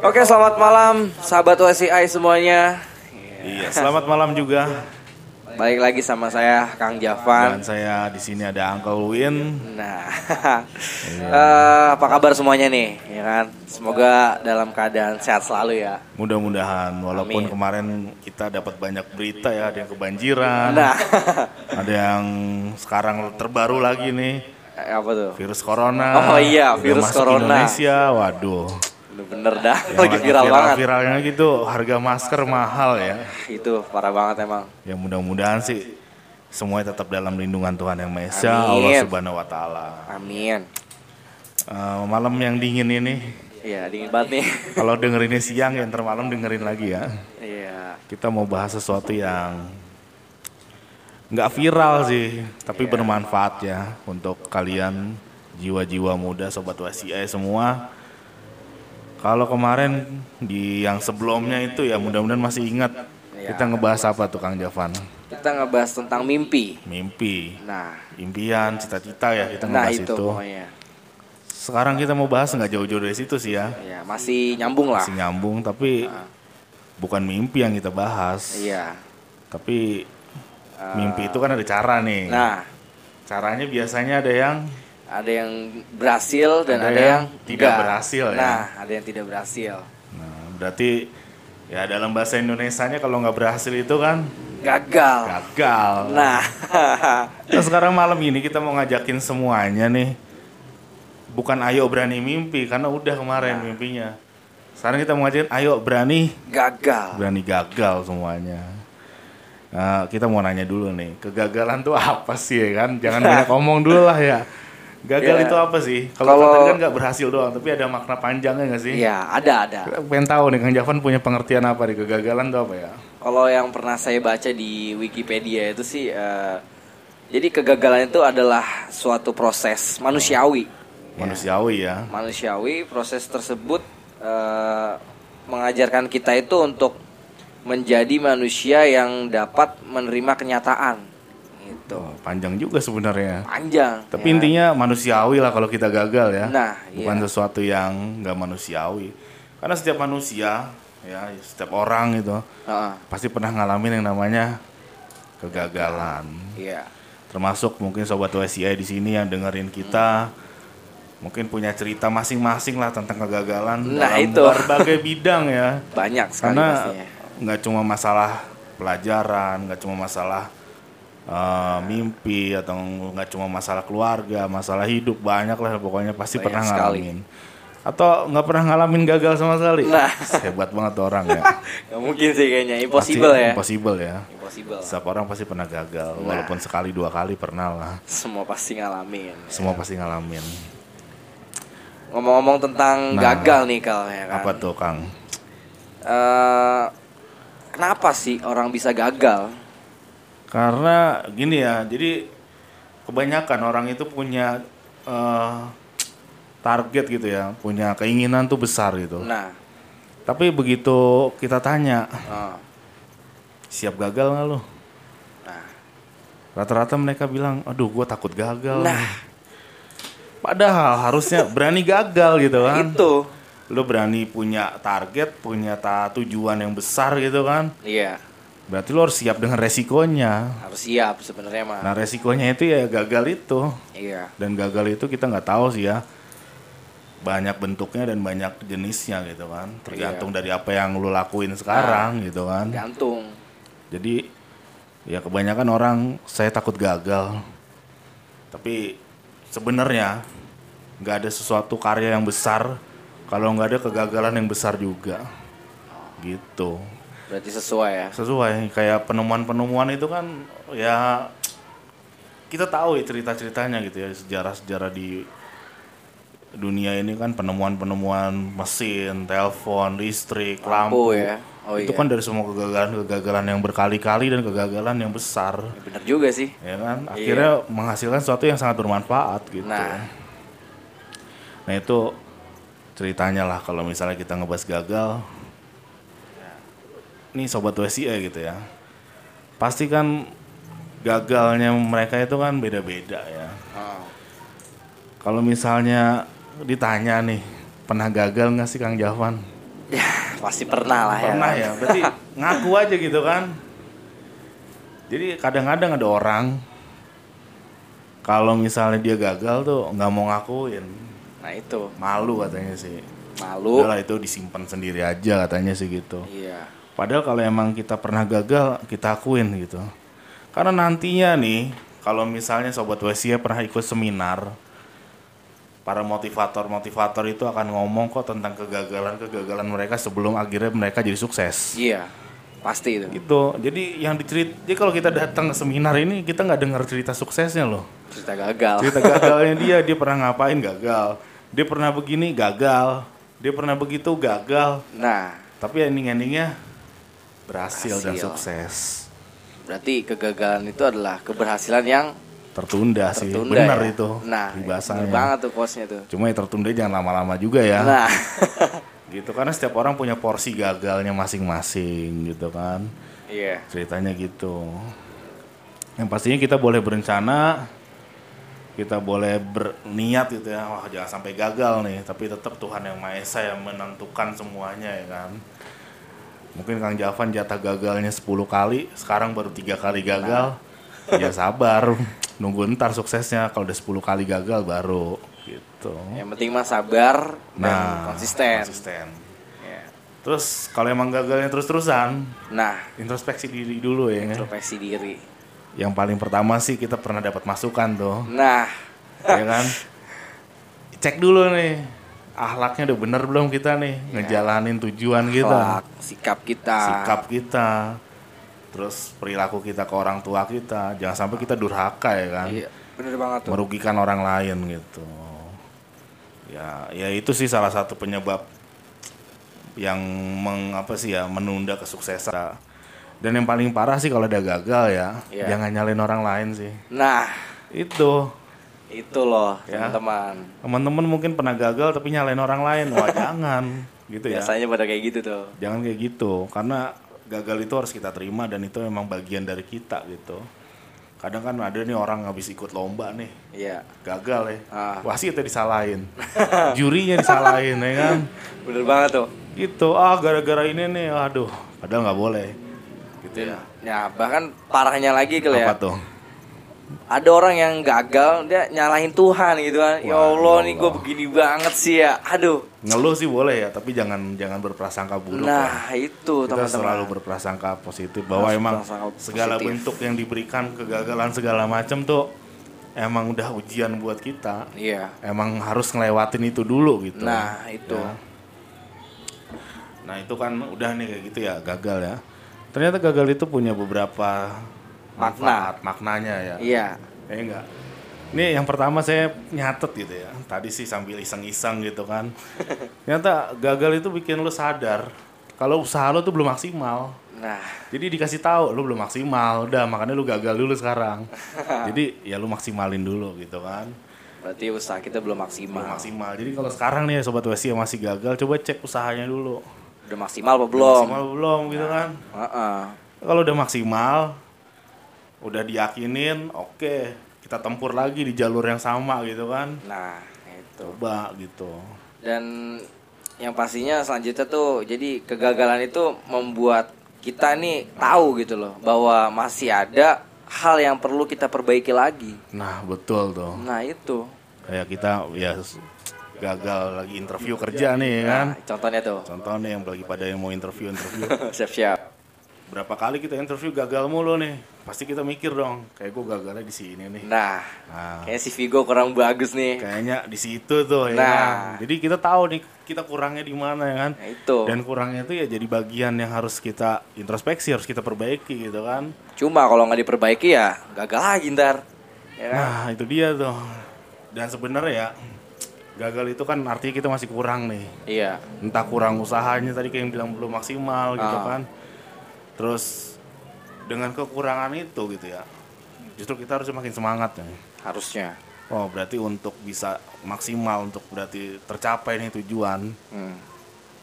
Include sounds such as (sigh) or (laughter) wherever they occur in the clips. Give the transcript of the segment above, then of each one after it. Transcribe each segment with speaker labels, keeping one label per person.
Speaker 1: Oke, selamat malam sahabat WCI semuanya.
Speaker 2: Iya, selamat malam juga.
Speaker 1: Balik lagi sama saya Kang Javan.
Speaker 2: Dan saya di sini ada Uncle Win.
Speaker 1: Nah, eh, apa kabar semuanya nih? Ya kan? Semoga dalam keadaan sehat selalu ya.
Speaker 2: Mudah-mudahan walaupun
Speaker 1: Amin.
Speaker 2: kemarin kita dapat banyak berita ya, ada yang kebanjiran,
Speaker 1: Nah,
Speaker 2: ada yang sekarang terbaru lagi nih
Speaker 1: apa tuh?
Speaker 2: virus corona.
Speaker 1: Oh iya, virus corona.
Speaker 2: Indonesia, waduh.
Speaker 1: Bener dah,
Speaker 2: Yang
Speaker 1: lagi viral banget.
Speaker 2: Viralnya gitu, harga masker mahal ya.
Speaker 1: Itu parah banget emang.
Speaker 2: Ya mudah-mudahan sih semuanya tetap dalam lindungan Tuhan Yang Maha Esa. Allah Subhanahu wa taala.
Speaker 1: Amin.
Speaker 2: Eh, malam yang dingin ini
Speaker 1: Iya, dingin banget nih. (laughs)
Speaker 2: kalau dengerinnya siang ya ntar malam dengerin lagi ya.
Speaker 1: Iya.
Speaker 2: Kita mau bahas sesuatu yang nggak viral sih, tapi bermanfaat ya untuk kalian jiwa-jiwa muda, sobat WCI semua. Kalau kemarin di yang sebelumnya itu ya mudah-mudahan masih ingat
Speaker 1: Iya.
Speaker 2: kita ngebahas apa tuh Kang Javan?
Speaker 1: Kita ngebahas tentang mimpi.
Speaker 2: Mimpi,
Speaker 1: Nah,
Speaker 2: impian, cita-cita ya kita
Speaker 1: nah
Speaker 2: ngebahas
Speaker 1: itu
Speaker 2: itu.
Speaker 1: pokoknya.
Speaker 2: Sekarang kita mau bahas nggak jauh-jauh dari situ sih ya,
Speaker 1: Ya, masih nyambung lah.
Speaker 2: masih nyambung tapi bukan mimpi yang kita bahas,
Speaker 1: Iya.
Speaker 2: tapi mimpi itu kan ada cara nih.
Speaker 1: Nah,
Speaker 2: Caranya biasanya ada yang
Speaker 1: ada yang berhasil dan
Speaker 2: Ada
Speaker 1: ada,
Speaker 2: yang
Speaker 1: yang,
Speaker 2: tidak
Speaker 1: enggak.
Speaker 2: berhasil ya.
Speaker 1: Nah, ada yang tidak berhasil.
Speaker 2: nah, berarti ya dalam bahasa Indonesianya kalau nggak berhasil itu kan
Speaker 1: Gagal.
Speaker 2: gagal.
Speaker 1: Nah, (laughs)
Speaker 2: Nah, sekarang malam ini kita mau ngajakin semuanya nih. Bukan ayo berani mimpi karena udah kemarin mimpinya. Sekarang kita mau ngajakin ayo berani
Speaker 1: gagal.
Speaker 2: berani gagal semuanya. Nah, kita mau nanya dulu nih, kegagalan tuh apa sih ya kan? Jangan banyak (laughs) ngomong dulu lah ya. Gagal
Speaker 1: Ya.
Speaker 2: itu apa sih? Kalau tadi kan nggak berhasil doang, tapi ada makna panjangnya nggak sih?
Speaker 1: Iya, ada ada.
Speaker 2: Pengen tahu nih Kang Javan punya pengertian apa nih kegagalan tuh apa ya?
Speaker 1: Kalau yang pernah saya baca di Wikipedia itu sih eh, jadi kegagalan itu adalah suatu proses manusiawi.
Speaker 2: Manusiawi ya.
Speaker 1: Manusiawi, proses tersebut eh, mengajarkan kita itu untuk menjadi manusia yang dapat menerima kenyataan. Gitu.
Speaker 2: Tuh, panjang juga sebenarnya.
Speaker 1: Panjang.
Speaker 2: Tapi
Speaker 1: ya.
Speaker 2: intinya manusiawi lah kalau kita gagal ya.
Speaker 1: Nah,
Speaker 2: Bukan
Speaker 1: iya.
Speaker 2: sesuatu yang nggak manusiawi. Karena setiap manusia ya, setiap orang itu
Speaker 1: Heeh,
Speaker 2: pasti pernah ngalamin yang namanya kegagalan.
Speaker 1: iya.
Speaker 2: Termasuk mungkin sobat WCI di sini yang dengerin kita mungkin punya cerita masing-masing lah tentang kegagalan
Speaker 1: Nah,
Speaker 2: dalam
Speaker 1: itu.
Speaker 2: berbagai bidang ya. (laughs)
Speaker 1: Banyak sekali
Speaker 2: Karena nggak cuma masalah pelajaran, nggak cuma masalah eh, mimpi atau nggak cuma masalah keluarga, masalah hidup banyak lah pokoknya pasti
Speaker 1: Banyak
Speaker 2: pernah
Speaker 1: sekali.
Speaker 2: ngalamin. Atau nggak pernah ngalamin gagal sama sekali.
Speaker 1: Nah.
Speaker 2: hebat banget orang ya. (laughs)
Speaker 1: Gak mungkin sih kayaknya, impossible
Speaker 2: Pasti
Speaker 1: ya.
Speaker 2: Impossible ya.
Speaker 1: Impossible.
Speaker 2: Setiap orang pasti pernah gagal,
Speaker 1: Nah.
Speaker 2: walaupun sekali dua kali pernah lah.
Speaker 1: Semua pasti ngalamin.
Speaker 2: Semua pasti ngalamin.
Speaker 1: Ngomong-ngomong tentang
Speaker 2: Nah.
Speaker 1: gagal nih Kal ya kan.
Speaker 2: Apa tuh Kang?
Speaker 1: Eh, kenapa sih orang bisa gagal?
Speaker 2: Karena gini ya, jadi kebanyakan orang itu punya eh, target gitu ya, punya keinginan tuh besar gitu.
Speaker 1: Nah,
Speaker 2: Tapi begitu kita tanya,
Speaker 1: eh,
Speaker 2: siap gagal nggak lo?
Speaker 1: nah,
Speaker 2: Rata-rata mereka bilang, aduh gue takut gagal.
Speaker 1: nah
Speaker 2: Padahal harusnya berani gagal gitu kan.
Speaker 1: itu,
Speaker 2: Lo berani punya target, punya ta tujuan yang besar gitu kan.
Speaker 1: iya
Speaker 2: Berarti lo harus siap dengan resikonya.
Speaker 1: harus siap sebenarnya mah.
Speaker 2: Nah resikonya itu ya gagal itu.
Speaker 1: Iya,
Speaker 2: Dan gagal itu kita nggak tahu sih ya. Banyak bentuknya dan banyak jenisnya gitu kan. Tergantung dari apa yang lo lakuin sekarang gitu kan.
Speaker 1: gantung.
Speaker 2: Jadi ya kebanyakan orang saya takut gagal. Tapi sebenarnya nggak ada sesuatu karya yang besar kalau nggak ada kegagalan yang besar juga. Gitu.
Speaker 1: Berarti sesuai ya.
Speaker 2: Sesuai kayak penemuan-penemuan itu kan ya kita tahu ya cerita-ceritanya gitu ya sejarah-sejarah di dunia ini kan penemuan-penemuan mesin, telepon, listrik, lampu.
Speaker 1: Lampu ya. Oh
Speaker 2: itu
Speaker 1: iya.
Speaker 2: kan dari semua kegagalan-kegagalan yang berkali-kali dan kegagalan yang besar.
Speaker 1: Ya, bener juga sih.
Speaker 2: Ya kan? Akhirnya menghasilkan sesuatu yang sangat bermanfaat gitu.
Speaker 1: Nah.
Speaker 2: Nah, itu ceritanya lah kalau misalnya kita ngebahas gagal. Nih sobat WCI gitu ya. Pasti kan gagalnya mereka itu kan beda-beda ya.
Speaker 1: Oh.
Speaker 2: Kalau misalnya ditanya nih, pernah gagal nggak sih Kang Javan?
Speaker 1: Ya, pasti pernah lah ya.
Speaker 2: Pernah ya, berarti ngaku aja gitu kan. Jadi kadang-kadang ada orang kalau misalnya dia gagal tuh nggak mau ngakuin,
Speaker 1: Nah, itu.
Speaker 2: malu katanya sih.
Speaker 1: Malu.
Speaker 2: Udahlah itu disimpan sendiri aja katanya sih gitu.
Speaker 1: Iya.
Speaker 2: Padahal kalau emang kita pernah gagal, kita akuin gitu. Karena nantinya nih, kalau misalnya sobat WSY pernah ikut seminar, para motivator-motivator itu akan ngomong kok tentang kegagalan-kegagalan mereka sebelum akhirnya mereka jadi sukses.
Speaker 1: Iya. Pasti itu.
Speaker 2: Gitu. Jadi yang dicerit, jadi kalau kita datang ke seminar ini kita nggak dengar cerita suksesnya loh.
Speaker 1: Cerita gagal.
Speaker 2: Cerita (laughs) gagalnya dia, dia pernah ngapain gagal. Dia pernah begini gagal. Dia pernah begitu gagal.
Speaker 1: Nah,
Speaker 2: Tapi ending-endingnya berhasil, dan sukses.
Speaker 1: berarti kegagalan itu adalah keberhasilan yang
Speaker 2: Tertunda, sih,
Speaker 1: tertunda
Speaker 2: benar
Speaker 1: ya.
Speaker 2: itu.
Speaker 1: Nah, bener banget tuh quotes-nya tuh.
Speaker 2: Cuma ya tertunda jangan lama-lama juga ya.
Speaker 1: Nah, (laughs)
Speaker 2: Gitu karena setiap orang punya porsi gagalnya masing-masing gitu kan.
Speaker 1: iya.
Speaker 2: Ceritanya gitu. Yang pastinya kita boleh berencana, kita boleh berniat gitu ya. Wah, jangan sampai gagal nih, tapi tetap Tuhan yang Maha Esa yang menentukan semuanya ya kan. Mungkin Kang Javan jatah gagalnya 10 kali, sekarang baru tiga kali gagal. Ya sabar, nunggu ntar suksesnya. Kalau udah 10 kali gagal baru gitu.
Speaker 1: Yang penting mah sabar dan
Speaker 2: Nah,
Speaker 1: konsisten.
Speaker 2: konsisten.
Speaker 1: Ya.
Speaker 2: Terus kalau emang gagalnya terus-terusan,
Speaker 1: Nah,
Speaker 2: introspeksi diri dulu ya.
Speaker 1: introspeksi diri.
Speaker 2: Yang paling pertama sih kita pernah dapat masukan tuh,
Speaker 1: Nah,
Speaker 2: ya kan? (laughs) Cek dulu nih, ahlaknya udah bener belum kita nih ngejalanin tujuan kita,
Speaker 1: akhlak, sikap kita.
Speaker 2: sikap kita, terus perilaku kita ke orang tua kita, jangan sampai kita durhaka ya kan,
Speaker 1: Iya, bener banget tuh.
Speaker 2: merugikan orang lain gitu. Ya, ya itu sih salah satu penyebab yang meng, apa sih ya menunda kesuksesan. Dan yang paling parah sih kalau udah gagal ya,
Speaker 1: Iya.
Speaker 2: jangan nyalain orang lain sih.
Speaker 1: Nah,
Speaker 2: Itu
Speaker 1: itu loh
Speaker 2: Ya.
Speaker 1: teman-teman.
Speaker 2: teman-teman mungkin pernah gagal tapi nyalain orang lain, wah (laughs) jangan gitu ya.
Speaker 1: Biasanya pada kayak gitu tuh.
Speaker 2: Jangan kayak gitu, karena gagal itu harus kita terima dan itu emang bagian dari kita gitu. Kadang kan ada nih orang habis ikut lomba nih,
Speaker 1: Iya.
Speaker 2: gagal ya,
Speaker 1: Ah.
Speaker 2: wasitnya disalahin, (laughs) jurinya disalahin ya kan,
Speaker 1: Bener banget tuh.
Speaker 2: gitu. Ah gara-gara ini nih, aduh, padahal nggak boleh, gitu ya.
Speaker 1: Ya, bahkan parahnya lagi kali ya.
Speaker 2: Apa tuh?
Speaker 1: Ada orang yang gagal dia nyalahin Tuhan gitu kan. Ya Allah
Speaker 2: ya
Speaker 1: nih gue
Speaker 2: Allah.
Speaker 1: begini banget sih ya. Aduh.
Speaker 2: Ngeluh sih boleh ya, tapi jangan jangan berprasangka buruk.
Speaker 1: Nah, itu
Speaker 2: kita
Speaker 1: teman-teman.
Speaker 2: selalu berprasangka positif bahwa
Speaker 1: Harus
Speaker 2: emang
Speaker 1: berprasangka
Speaker 2: segala
Speaker 1: positif.
Speaker 2: bentuk yang diberikan kegagalan segala macam tuh emang udah ujian buat kita
Speaker 1: Iya.
Speaker 2: emang harus ngelewatin itu dulu gitu
Speaker 1: Nah, itu.
Speaker 2: Ya. nah itu kan udah nih kayak gitu ya gagal ya ternyata gagal itu punya beberapa manfaat maknanya ya.
Speaker 1: Iya.
Speaker 2: ya enggak. Ini yang pertama saya nyatet gitu ya. Tadi sih sambil iseng-iseng gitu kan. (laughs) Ternyata gagal itu bikin lu sadar kalau usaha lu tuh belum maksimal.
Speaker 1: Nah,
Speaker 2: jadi dikasih tahu lu belum maksimal udah makanya lu gagal dulu sekarang. (laughs) Jadi ya lu maksimalin dulu gitu kan.
Speaker 1: Berarti usaha kita belum maksimal.
Speaker 2: belum maksimal. Jadi kalau sekarang nih sobat wesi yang masih gagal coba cek usahanya dulu.
Speaker 1: Udah maksimal apa
Speaker 2: Udah
Speaker 1: belum?
Speaker 2: maksimal belum gitu kan.
Speaker 1: Heeh.
Speaker 2: kalau udah maksimal udah diyakinin oke kita tempur lagi di jalur yang sama gitu kan
Speaker 1: Nah, itu.
Speaker 2: coba gitu
Speaker 1: Dan yang pastinya selanjutnya tuh jadi kegagalan itu membuat kita nih tahu gitu loh bahwa masih ada hal yang perlu kita perbaiki lagi.
Speaker 2: nah betul tuh
Speaker 1: Nah, itu.
Speaker 2: kayak kita ya gagal lagi interview kerja nih kan
Speaker 1: Nah, contohnya tuh.
Speaker 2: contoh nih yang lagi pada yang mau interview interview (laughs)
Speaker 1: Siap-siap.
Speaker 2: Berapa kali kita interview gagal mulu nih pasti kita mikir dong kayak gue gagalnya di sini nih
Speaker 1: Nah,
Speaker 2: nah
Speaker 1: kayaknya si Vigo kurang bagus nih.
Speaker 2: kayaknya di situ tuh ya
Speaker 1: Nah.
Speaker 2: kan? jadi kita tahu nih kita kurangnya di mana ya kan
Speaker 1: Nah, itu.
Speaker 2: dan kurangnya itu ya jadi bagian yang harus kita introspeksi harus kita perbaiki gitu kan
Speaker 1: Cuma kalau nggak diperbaiki ya gagal lagi ntar. Ya kan?
Speaker 2: nah itu dia tuh dan sebenarnya ya gagal itu kan artinya kita masih kurang nih
Speaker 1: Iya.
Speaker 2: entah kurang usahanya tadi kayak yang bilang belum maksimal gitu
Speaker 1: Ah.
Speaker 2: kan terus dengan kekurangan itu gitu ya justru kita harus makin semangat nih
Speaker 1: Harusnya.
Speaker 2: oh berarti untuk bisa maksimal untuk berarti tercapai nih tujuan
Speaker 1: Hmm.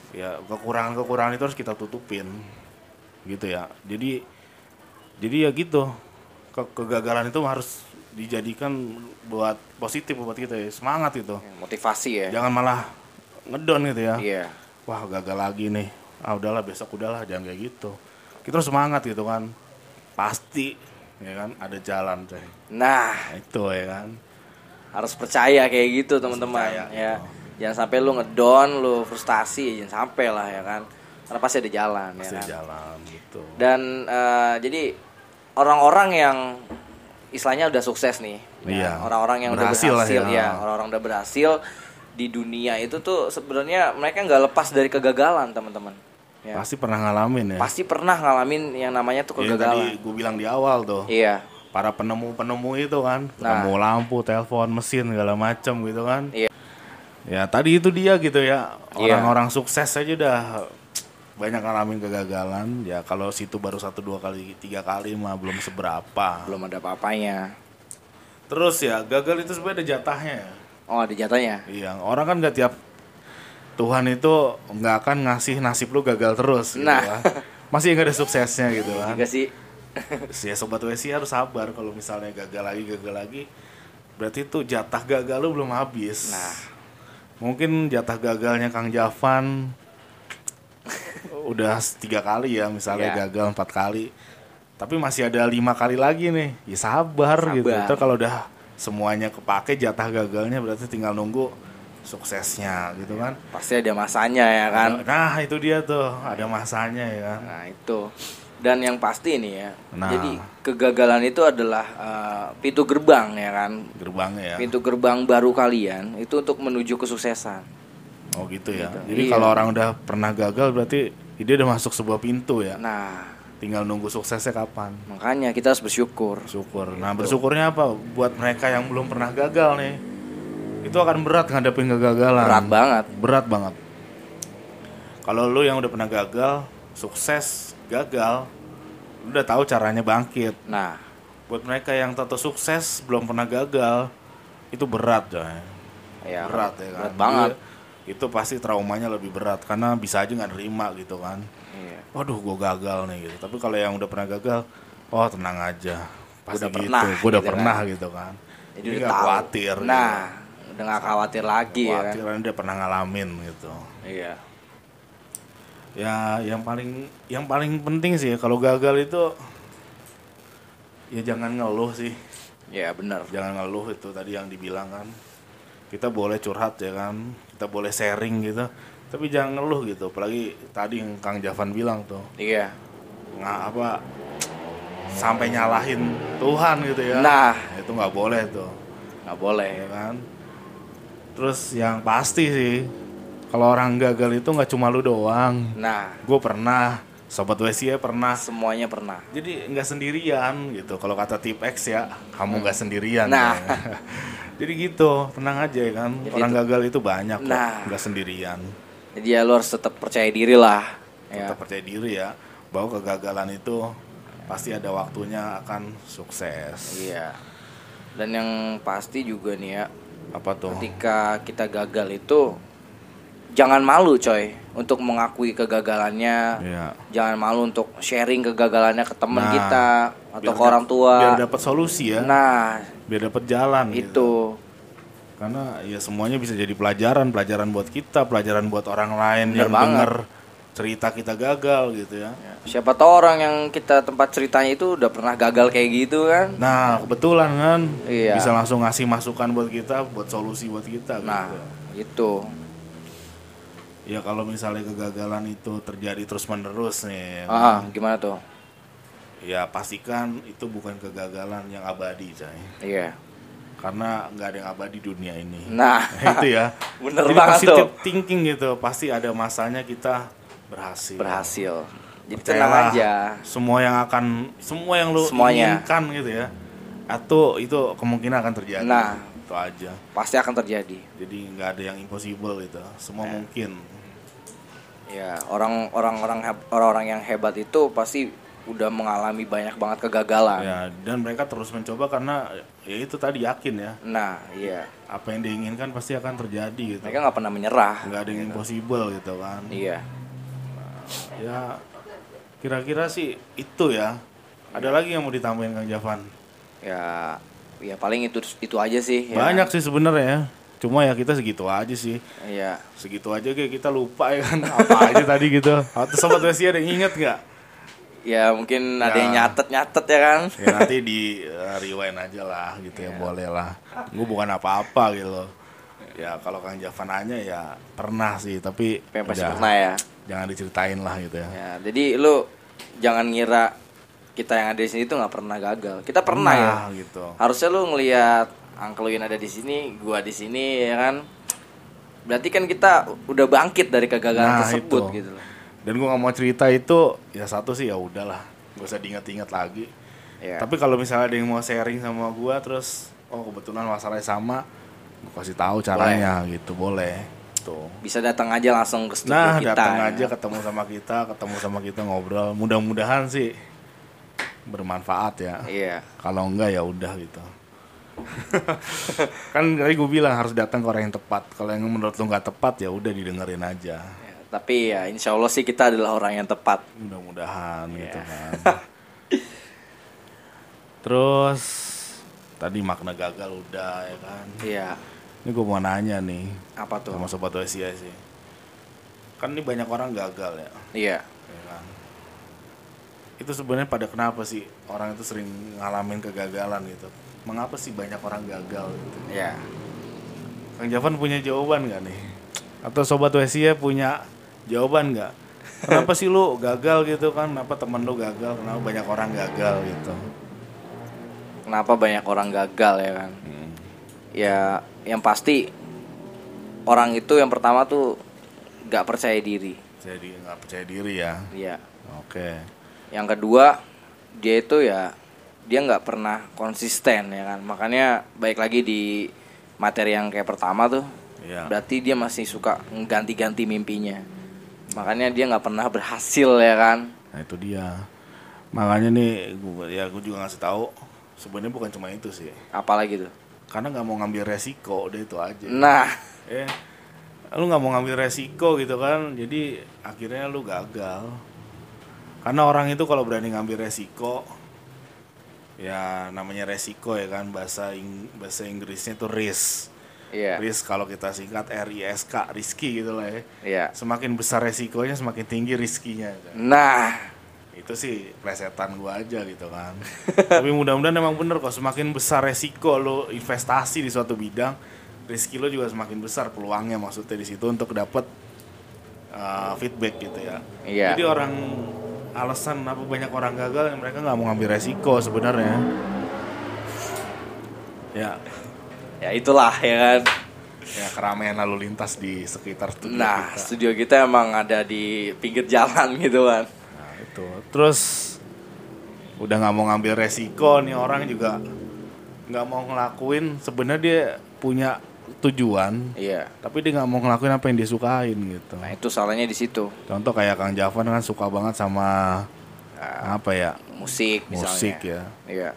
Speaker 2: ya kekurangan kekurangan itu harus kita tutupin gitu ya jadi jadi ya gitu Ke- kegagalan itu harus dijadikan buat positif buat kita ya semangat itu
Speaker 1: Motivasi ya.
Speaker 2: jangan malah ngedon gitu ya
Speaker 1: Iya.
Speaker 2: wah gagal lagi nih ah udahlah besok udahlah jangan kayak gitu kita harus semangat gitu kan pasti ya kan ada jalan coy
Speaker 1: Nah,
Speaker 2: nah, itu ya kan
Speaker 1: harus percaya kayak gitu teman-teman ya.
Speaker 2: gitu.
Speaker 1: Jangan sampai lu ngedon, lu frustasi, jangan sampai lah ya kan. Karena pasti ada jalan
Speaker 2: pasti
Speaker 1: ya
Speaker 2: ada
Speaker 1: kan.
Speaker 2: jalan gitu
Speaker 1: Dan eh, jadi orang-orang yang istilahnya udah sukses nih. ya,
Speaker 2: Iya.
Speaker 1: Orang-orang yang
Speaker 2: Berhasil
Speaker 1: udah
Speaker 2: lah
Speaker 1: berhasil
Speaker 2: ya.
Speaker 1: ya, orang-orang udah berhasil di dunia itu tuh sebenarnya mereka nggak lepas dari kegagalan, teman-teman. Ya.
Speaker 2: pasti pernah ngalamin ya
Speaker 1: Pasti pernah ngalamin yang namanya tuh
Speaker 2: Ya, tadi
Speaker 1: kegagalan.
Speaker 2: gue bilang di awal tuh
Speaker 1: Iya.
Speaker 2: para penemu-penemu itu kan
Speaker 1: Nah.
Speaker 2: penemu lampu telepon mesin segala macam gitu kan
Speaker 1: Iya.
Speaker 2: ya tadi itu dia gitu ya
Speaker 1: Iya.
Speaker 2: orang-orang sukses aja udah banyak ngalamin kegagalan ya kalau situ baru satu dua kali tiga kali mah belum seberapa
Speaker 1: Belum ada apa-apanya.
Speaker 2: terus ya gagal itu sebenarnya ada jatahnya ya.
Speaker 1: Oh, ada jatahnya.
Speaker 2: iya orang kan nggak tiap Tuhan itu nggak akan ngasih nasib lu gagal terus gitu
Speaker 1: Nah.
Speaker 2: kan. masih nggak ada suksesnya gitu kan
Speaker 1: Juga sih.
Speaker 2: ya sobat WC harus sabar kalau misalnya gagal lagi gagal lagi berarti itu jatah gagal lu belum habis
Speaker 1: Nah.
Speaker 2: mungkin jatah gagalnya Kang Javan udah tiga kali ya misalnya
Speaker 1: Iya.
Speaker 2: gagal empat kali tapi masih ada lima kali lagi nih ya sabar, gitu
Speaker 1: Sabar.
Speaker 2: Ntar kalau udah semuanya kepake jatah gagalnya berarti tinggal nunggu suksesnya gitu kan
Speaker 1: Pasti ada masanya ya kan.
Speaker 2: nah itu dia tuh ada masanya ya kan
Speaker 1: Nah, itu. Dan yang pasti nih ya.
Speaker 2: Nah.
Speaker 1: Jadi kegagalan itu adalah eh, pintu gerbang ya kan.
Speaker 2: gerbangnya ya
Speaker 1: Pintu gerbang baru kalian itu untuk menuju kesuksesan.
Speaker 2: Oh gitu ya.
Speaker 1: Gitu.
Speaker 2: Jadi
Speaker 1: Iya.
Speaker 2: kalau orang udah pernah gagal berarti dia udah masuk sebuah pintu ya.
Speaker 1: Nah,
Speaker 2: Tinggal nunggu suksesnya kapan.
Speaker 1: makanya kita harus bersyukur.
Speaker 2: Syukur. Nah bersyukurnya apa? Buat mereka yang belum pernah gagal nih, itu akan berat ngadepin kegagalan.
Speaker 1: Berat banget.
Speaker 2: Berat banget. Kalau lu yang udah pernah gagal, sukses, gagal, lu udah tahu caranya bangkit.
Speaker 1: Nah,
Speaker 2: Buat mereka yang tato sukses belum pernah gagal, itu berat coy.
Speaker 1: ya
Speaker 2: berat ya kan.
Speaker 1: Berat banget.
Speaker 2: Dia- itu pasti traumanya lebih berat karena bisa aja nggak nerima gitu kan.
Speaker 1: Iya.
Speaker 2: Waduh, gue gagal nih gitu. Tapi kalau yang udah pernah gagal, oh tenang aja. Pasti
Speaker 1: Udah
Speaker 2: gitu.
Speaker 1: pernah,
Speaker 2: Gue udah
Speaker 1: gitu
Speaker 2: pernah
Speaker 1: kan.
Speaker 2: gitu kan.
Speaker 1: Jadi
Speaker 2: Jadi
Speaker 1: udah
Speaker 2: nggak khawatir.
Speaker 1: Nah, udah nggak khawatir lagi ya kan.
Speaker 2: khawatir karena dia pernah ngalamin gitu.
Speaker 1: Iya.
Speaker 2: Ya, yang paling yang paling penting sih kalau gagal itu ya jangan ngeluh sih.
Speaker 1: Ya benar.
Speaker 2: Jangan ngeluh itu tadi yang dibilang kan. Kita boleh curhat ya kan. Kita boleh sharing gitu. Tapi jangan ngeluh gitu. Apalagi tadi yang Kang Javan bilang tuh.
Speaker 1: Iya.
Speaker 2: nggak apa sampai nyalahin Tuhan gitu ya.
Speaker 1: Nah.
Speaker 2: itu nggak boleh tuh,
Speaker 1: Nggak boleh.
Speaker 2: ya kan. Terus yang pasti sih, kalau orang gagal itu nggak cuma lu doang.
Speaker 1: Nah,
Speaker 2: Gue pernah, sobat WC pernah.
Speaker 1: semuanya pernah.
Speaker 2: Jadi nggak sendirian gitu. Kalau kata tip X ya, kamu nggak sendirian.
Speaker 1: Nah.
Speaker 2: ya. (laughs) Jadi gitu, tenang aja ya kan.
Speaker 1: Jadi
Speaker 2: orang
Speaker 1: itu-
Speaker 2: gagal itu banyak kok,
Speaker 1: Nah.
Speaker 2: nggak sendirian.
Speaker 1: Jadi ya lu harus tetap percaya diri lah. Ya.
Speaker 2: Tetap percaya diri ya, bahwa kegagalan itu pasti ada waktunya akan sukses.
Speaker 1: Iya. Dan yang pasti juga nih ya,
Speaker 2: Apa tuh?
Speaker 1: ketika kita gagal itu jangan malu coy untuk mengakui kegagalannya.
Speaker 2: Iya.
Speaker 1: Jangan malu untuk sharing kegagalannya ke teman
Speaker 2: Nah,
Speaker 1: kita atau ke orang tua.
Speaker 2: Biar dapat solusi ya.
Speaker 1: Nah,
Speaker 2: biar dapat jalan gitu.
Speaker 1: itu.
Speaker 2: Karena ya semuanya bisa jadi pelajaran, pelajaran buat kita, pelajaran buat orang lain
Speaker 1: Bener
Speaker 2: yang
Speaker 1: banget.
Speaker 2: Cerita kita gagal gitu ya.
Speaker 1: Siapa tahu orang yang kita tempat ceritanya itu udah pernah gagal kayak gitu kan.
Speaker 2: Nah, kebetulan kan
Speaker 1: Iya.
Speaker 2: bisa langsung ngasih masukan buat kita, buat solusi buat kita
Speaker 1: Nah,
Speaker 2: gitu.
Speaker 1: itu.
Speaker 2: Ya kalau misalnya kegagalan itu terjadi terus-menerus nih, ya kan,
Speaker 1: Ah, gimana tuh?
Speaker 2: ya pastikan itu bukan kegagalan yang abadi, coy.
Speaker 1: Iya.
Speaker 2: Karena nggak ada yang abadi di dunia ini.
Speaker 1: Nah, (laughs)
Speaker 2: itu ya. (laughs)
Speaker 1: Bener
Speaker 2: Jadi
Speaker 1: banget
Speaker 2: positive
Speaker 1: tuh.
Speaker 2: thinking gitu, pasti ada masanya kita berhasil.
Speaker 1: berhasil. Jadi
Speaker 2: Percayalah,
Speaker 1: tenang aja.
Speaker 2: Semua yang akan, semua yang lu
Speaker 1: Semuanya.
Speaker 2: inginkan gitu ya, atau itu kemungkinan akan terjadi.
Speaker 1: Nah.
Speaker 2: itu aja.
Speaker 1: Pasti akan terjadi.
Speaker 2: Jadi nggak ada yang impossible gitu, semua
Speaker 1: Nah.
Speaker 2: mungkin.
Speaker 1: Ya, orang orang orang heb- orang-orang yang hebat itu pasti udah mengalami banyak banget kegagalan.
Speaker 2: Ya, dan mereka terus mencoba karena ya itu tadi yakin ya,
Speaker 1: Nah, iya.
Speaker 2: apa yang diinginkan pasti akan terjadi gitu.
Speaker 1: Mereka nggak pernah menyerah.
Speaker 2: Nggak ada yang impossible gitu kan.
Speaker 1: Iya.
Speaker 2: Ya, kira-kira sih itu ya. Ada lagi yang mau ditambahin Kang Javan?
Speaker 1: Ya, ya paling itu itu aja sih. ya.
Speaker 2: Banyak sih sebenarnya ya. Cuma ya kita segitu aja sih.
Speaker 1: Iya.
Speaker 2: Segitu aja kayak kita lupa ya kan (laughs) apa aja tadi gitu. Atau sobat Wesi ada yang inget nggak?
Speaker 1: Ya mungkin ada
Speaker 2: Ya.
Speaker 1: yang nyatet-nyatet ya kan.
Speaker 2: Ya nanti di uh, rewind aja lah gitu ya boleh lah. Gue bukan apa-apa gitu loh. Ya kalau Kang Java nanya ya pernah sih tapi
Speaker 1: Yang pasti
Speaker 2: udah,
Speaker 1: pernah ya.
Speaker 2: jangan diceritain lah gitu ya.
Speaker 1: Ya, jadi lu jangan ngira kita yang ada di sini tuh nggak pernah gagal. Kita pernah, ya.
Speaker 2: Nah, gitu.
Speaker 1: Harusnya lu ngelihat Uncle Win ada di sini, gua di sini ya kan. Berarti kan kita udah bangkit dari kegagalan
Speaker 2: Nah,
Speaker 1: tersebut
Speaker 2: itu.
Speaker 1: gitu loh.
Speaker 2: Dan gue nggak mau cerita itu ya satu sih ya udahlah, gak usah diingat-ingat lagi.
Speaker 1: Ya.
Speaker 2: Tapi kalau misalnya ada yang mau sharing sama gua terus oh kebetulan masalahnya sama, gue kasih tahu caranya gitu boleh. Tuh.
Speaker 1: bisa datang aja langsung ke studio
Speaker 2: Nah
Speaker 1: kita.
Speaker 2: datang
Speaker 1: ya.
Speaker 2: aja ketemu sama kita, ketemu sama kita ngobrol. Mudah-mudahan sih bermanfaat ya.
Speaker 1: Iya.
Speaker 2: Kalau enggak ya udah gitu. kan tadi gue bilang harus datang ke orang yang tepat. Kalau yang menurut lu nggak tepat ya udah didengerin aja.
Speaker 1: Ya, Tapi ya insya Allah sih kita adalah orang yang tepat.
Speaker 2: Mudah-mudahan
Speaker 1: Iya.
Speaker 2: gitu kan. (laughs) Terus tadi makna gagal udah ya kan.
Speaker 1: Iya.
Speaker 2: Ini gue mau nanya nih
Speaker 1: Apa tuh?
Speaker 2: sama sobat Wesia sih. Kan ini banyak orang gagal ya.
Speaker 1: Iya.
Speaker 2: ya kan? Itu sebenarnya pada kenapa sih orang itu sering ngalamin kegagalan gitu? Mengapa sih banyak orang gagal gitu?
Speaker 1: Iya.
Speaker 2: Kang Javan punya jawaban nggak nih? Atau sobat Wesia punya jawaban nggak? Kenapa sih lu gagal gitu kan? Kenapa temen lu gagal? Kenapa banyak orang gagal gitu?
Speaker 1: Kenapa banyak orang gagal ya kan?
Speaker 2: Hmm.
Speaker 1: Ya, yang pasti orang itu yang pertama tuh gak percaya diri.
Speaker 2: Jadi nggak percaya diri ya?
Speaker 1: Iya.
Speaker 2: Oke.
Speaker 1: Yang kedua, dia itu ya dia nggak pernah konsisten ya kan. Makanya baik lagi di materi yang kayak pertama tuh,
Speaker 2: Iya.
Speaker 1: berarti dia masih suka ganti-ganti mimpinya. Makanya dia nggak pernah berhasil ya kan.
Speaker 2: Nah itu dia. Makanya nih, gua, ya gue juga ngasih tahu. Sebenarnya bukan cuma itu sih.
Speaker 1: Apalagi tuh.
Speaker 2: Karena nggak mau ngambil resiko, udah itu aja.
Speaker 1: Nah,
Speaker 2: Eh, lu nggak mau ngambil resiko gitu kan, jadi akhirnya lu gagal. Karena orang itu kalau berani ngambil resiko, ya namanya resiko ya kan bahasa Ing- bahasa Inggrisnya itu risk.
Speaker 1: iya.
Speaker 2: Risk kalau kita singkat R I S K, risky gitu lah ya.
Speaker 1: Iya.
Speaker 2: Semakin besar resikonya, semakin tinggi riskinya. kan.
Speaker 1: Nah,
Speaker 2: Itu sih plesetan gua aja gitu kan. (laughs) Tapi mudah-mudahan emang bener kok semakin besar resiko lo investasi di suatu bidang, rezeki lo juga semakin besar peluangnya maksudnya di situ untuk dapat uh, feedback gitu ya.
Speaker 1: Iya.
Speaker 2: Jadi orang alasan apa banyak orang gagal yang mereka nggak mau ngambil resiko sebenarnya. Ya,
Speaker 1: ya itulah ya kan.
Speaker 2: ya keramaian lalu lintas di sekitar studio
Speaker 1: Nah,
Speaker 2: kita.
Speaker 1: studio kita emang ada di pinggir jalan gitu kan.
Speaker 2: Itu terus udah nggak mau ngambil resiko nih orang juga nggak mau ngelakuin sebenarnya dia punya tujuan
Speaker 1: Iya.
Speaker 2: tapi dia nggak mau ngelakuin apa yang dia sukain gitu.
Speaker 1: Nah, itu salahnya di situ.
Speaker 2: Contoh kayak Kang Javan kan suka banget sama apa ya
Speaker 1: Musik misalnya.
Speaker 2: musik ya,
Speaker 1: Iya.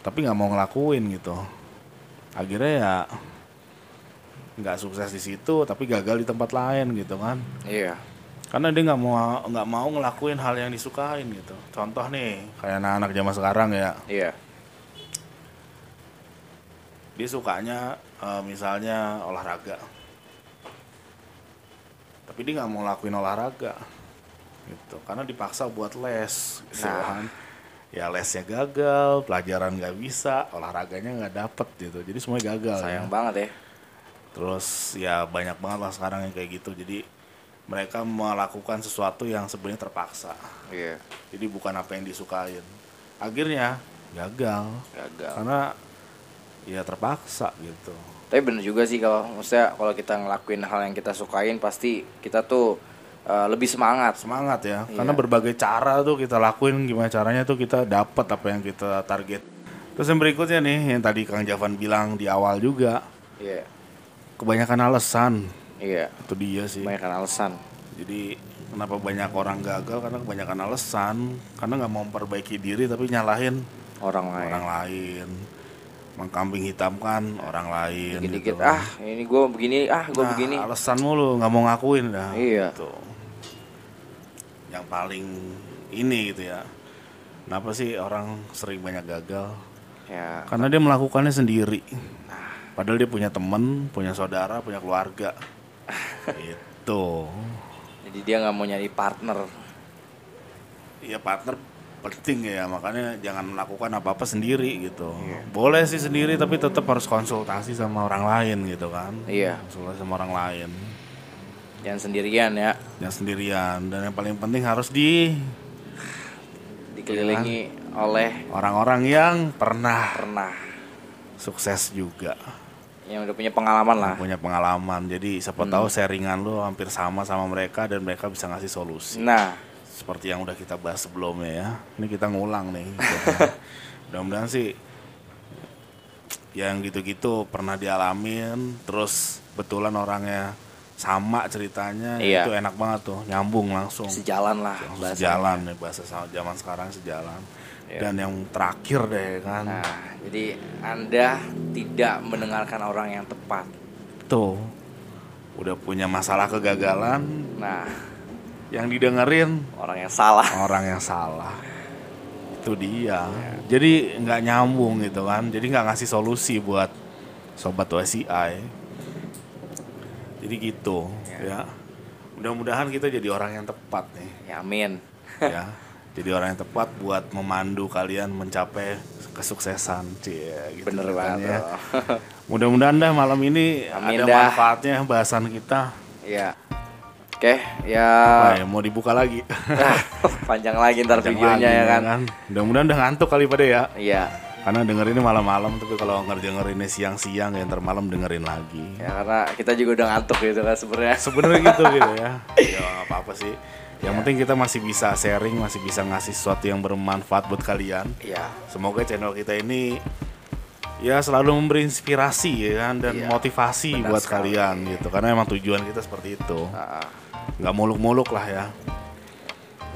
Speaker 2: tapi nggak mau ngelakuin gitu. Akhirnya ya nggak sukses di situ tapi gagal di tempat lain gitu kan.
Speaker 1: Iya.
Speaker 2: Karena dia nggak mau nggak mau ngelakuin hal yang disukain gitu contoh nih kayak anak-anak zaman sekarang ya
Speaker 1: Iya.
Speaker 2: dia sukanya eh, misalnya olahraga tapi dia nggak mau ngelakuin olahraga gitu karena dipaksa buat les gitu
Speaker 1: Nah.
Speaker 2: kan ya lesnya gagal pelajaran nggak bisa olahraganya nggak dapet gitu jadi semuanya gagal
Speaker 1: Sayang
Speaker 2: ya.
Speaker 1: banget ya.
Speaker 2: terus ya banyak banget lah sekarang yang kayak gitu jadi mereka melakukan sesuatu yang sebenarnya terpaksa
Speaker 1: Iya.
Speaker 2: jadi bukan apa yang disukain akhirnya gagal
Speaker 1: Gagal.
Speaker 2: karena ya terpaksa gitu
Speaker 1: Tapi bener juga sih kalau maksudnya kalau kita ngelakuin hal yang kita sukain pasti kita tuh eh, lebih semangat.
Speaker 2: semangat ya
Speaker 1: Iya.
Speaker 2: karena berbagai cara tuh kita lakuin gimana caranya tuh kita dapat apa yang kita target terus yang berikutnya nih yang tadi Kang Javan bilang di awal juga
Speaker 1: Iya.
Speaker 2: kebanyakan alasan
Speaker 1: Iya.
Speaker 2: itu dia sih
Speaker 1: Kebanyakan alasan.
Speaker 2: jadi kenapa banyak orang gagal karena kebanyakan alasan karena nggak mau memperbaiki diri tapi nyalahin
Speaker 1: Orang lain.
Speaker 2: orang lain mengkambing hitamkan orang lain
Speaker 1: Dikit-dikit
Speaker 2: gitu kan.
Speaker 1: ah ini gue begini ah gue
Speaker 2: Nah,
Speaker 1: begini.
Speaker 2: alasan mulu nggak mau ngakuin dah
Speaker 1: Iya.
Speaker 2: gitu. yang paling ini gitu ya kenapa sih orang sering banyak gagal
Speaker 1: Ya.
Speaker 2: karena dia melakukannya sendiri Padahal dia punya temen, punya saudara, punya keluarga. Itu.
Speaker 1: Jadi dia nggak mau nyari partner.
Speaker 2: Iya partner penting ya makanya jangan melakukan apa-apa sendiri gitu.
Speaker 1: Iya.
Speaker 2: Boleh sih sendiri tapi tetap harus konsultasi sama orang lain gitu kan.
Speaker 1: Iya.
Speaker 2: Konsultasi sama orang lain.
Speaker 1: Jangan sendirian ya.
Speaker 2: Yang sendirian dan yang paling penting harus di
Speaker 1: Dikelilingi oleh
Speaker 2: orang-orang yang pernah
Speaker 1: pernah
Speaker 2: sukses juga.
Speaker 1: Yang udah punya pengalaman lah.
Speaker 2: punya pengalaman. Jadi siapa
Speaker 1: Hmm.
Speaker 2: tahu sharingan lu hampir sama sama mereka dan mereka bisa ngasih solusi.
Speaker 1: Nah,
Speaker 2: seperti yang udah kita bahas sebelumnya ya. Ini kita ngulang nih. (laughs) Mudah-mudahan sih yang gitu-gitu pernah dialamin. Terus betulan orangnya sama ceritanya.
Speaker 1: Iya.
Speaker 2: itu enak banget tuh. Nyambung langsung.
Speaker 1: Sejalan lah
Speaker 2: Langsung sejalan nih bahasa zaman sekarang sejalan
Speaker 1: Iya.
Speaker 2: dan yang terakhir deh kan.
Speaker 1: Nah, jadi Anda tidak mendengarkan orang yang tepat.
Speaker 2: tuh. Udah punya masalah kegagalan
Speaker 1: Nah,
Speaker 2: yang didengerin
Speaker 1: orang yang salah.
Speaker 2: orang yang salah. Itu dia. Jadi nggak nyambung gitu kan. Jadi nggak ngasih solusi buat sobat WCI jadi gitu ya. Mudah-mudahan kita jadi orang yang tepat nih.
Speaker 1: Ya, amin.
Speaker 2: ya (laughs) jadi orang yang tepat buat memandu kalian mencapai kesuksesan cie gitu
Speaker 1: Bener
Speaker 2: kan
Speaker 1: banget.
Speaker 2: ya. (laughs) mudah-mudahan dah malam ini
Speaker 1: Amin
Speaker 2: ada
Speaker 1: dah.
Speaker 2: manfaatnya bahasan kita
Speaker 1: Iya. Oke, ya
Speaker 2: Nah, mau dibuka lagi (laughs)
Speaker 1: panjang lagi ntar
Speaker 2: Panjang
Speaker 1: videonya
Speaker 2: lagi,
Speaker 1: ya kan.
Speaker 2: mudah-mudahan udah ngantuk kali pada ya
Speaker 1: Iya.
Speaker 2: Karena dengerin ini malam-malam tapi kalau ngedengerinnya siang-siang ya ntar malam dengerin lagi.
Speaker 1: Ya karena kita juga udah ngantuk gitu kan sebenarnya.
Speaker 2: Sebenarnya gitu gitu ya. (laughs) Ya nggak apa-apa sih. Yang penting kita masih bisa sharing, masih bisa ngasih sesuatu yang bermanfaat buat kalian.
Speaker 1: Iya.
Speaker 2: Semoga channel kita ini ya selalu memberi inspirasi ya kan dan
Speaker 1: Iya,
Speaker 2: motivasi
Speaker 1: benar
Speaker 2: buat
Speaker 1: sekali.
Speaker 2: kalian gitu. Karena emang tujuan kita seperti itu. Nggak muluk-muluk lah ya.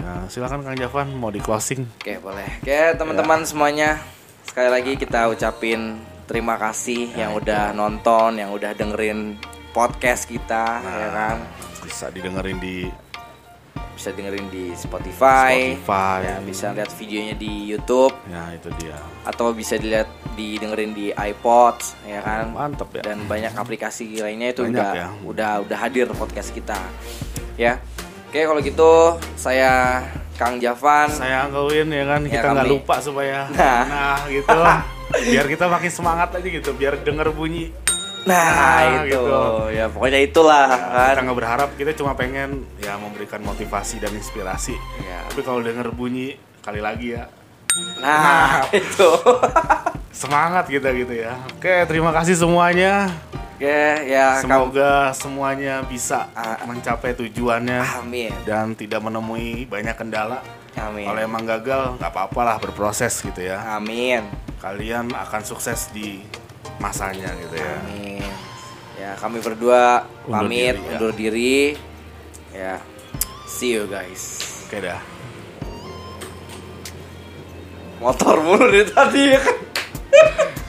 Speaker 2: Ya, silakan Kang Javan mau di closing.
Speaker 1: Oke, boleh. Oke, teman-teman semuanya. Sekali lagi kita ucapin terima kasih yang udah nonton, yang udah dengerin podcast kita, ya kan.
Speaker 2: Bisa didengerin di
Speaker 1: Bisa dengerin di Spotify.
Speaker 2: Spotify.
Speaker 1: Ya, bisa lihat videonya di YouTube
Speaker 2: Ya, itu dia.
Speaker 1: atau bisa dilihat didengerin di iPods, ya kan.
Speaker 2: Mantep ya.
Speaker 1: Dan banyak aplikasi lainnya itu
Speaker 2: Banyak
Speaker 1: udah
Speaker 2: ya.
Speaker 1: udah udah hadir podcast kita. Ya. Oke, kalau gitu saya Kang Javan.
Speaker 2: saya angkauin ya kan
Speaker 1: Ya,
Speaker 2: kita nggak lupa supaya
Speaker 1: Nah.
Speaker 2: nah, gitu (laughs) biar kita makin semangat aja gitu biar denger bunyi
Speaker 1: Nah,
Speaker 2: Nah,
Speaker 1: itu.
Speaker 2: gitu.
Speaker 1: Ya pokoknya itulah
Speaker 2: kita
Speaker 1: kan.
Speaker 2: nggak berharap kita cuma pengen ya memberikan motivasi dan inspirasi
Speaker 1: Ya.
Speaker 2: tapi kalau denger bunyi kali lagi ya
Speaker 1: Nah, (laughs) itu.
Speaker 2: semangat kita gitu ya oke terima kasih semuanya
Speaker 1: Oke, ya kamu
Speaker 2: semoga semuanya bisa
Speaker 1: Ah.
Speaker 2: mencapai tujuannya
Speaker 1: Amin.
Speaker 2: dan tidak menemui banyak kendala
Speaker 1: Amin.
Speaker 2: kalau emang gagal nggak apa-apa lah berproses gitu ya
Speaker 1: Amin.
Speaker 2: kalian akan sukses di masanya gitu ya.
Speaker 1: Amin. Ya, kami berdua
Speaker 2: Undur
Speaker 1: pamit
Speaker 2: diri, ya.
Speaker 1: undur diri. Ya. See you guys.
Speaker 2: Oke dah.
Speaker 1: Motor mulu dari tadi ya kan. (laughs)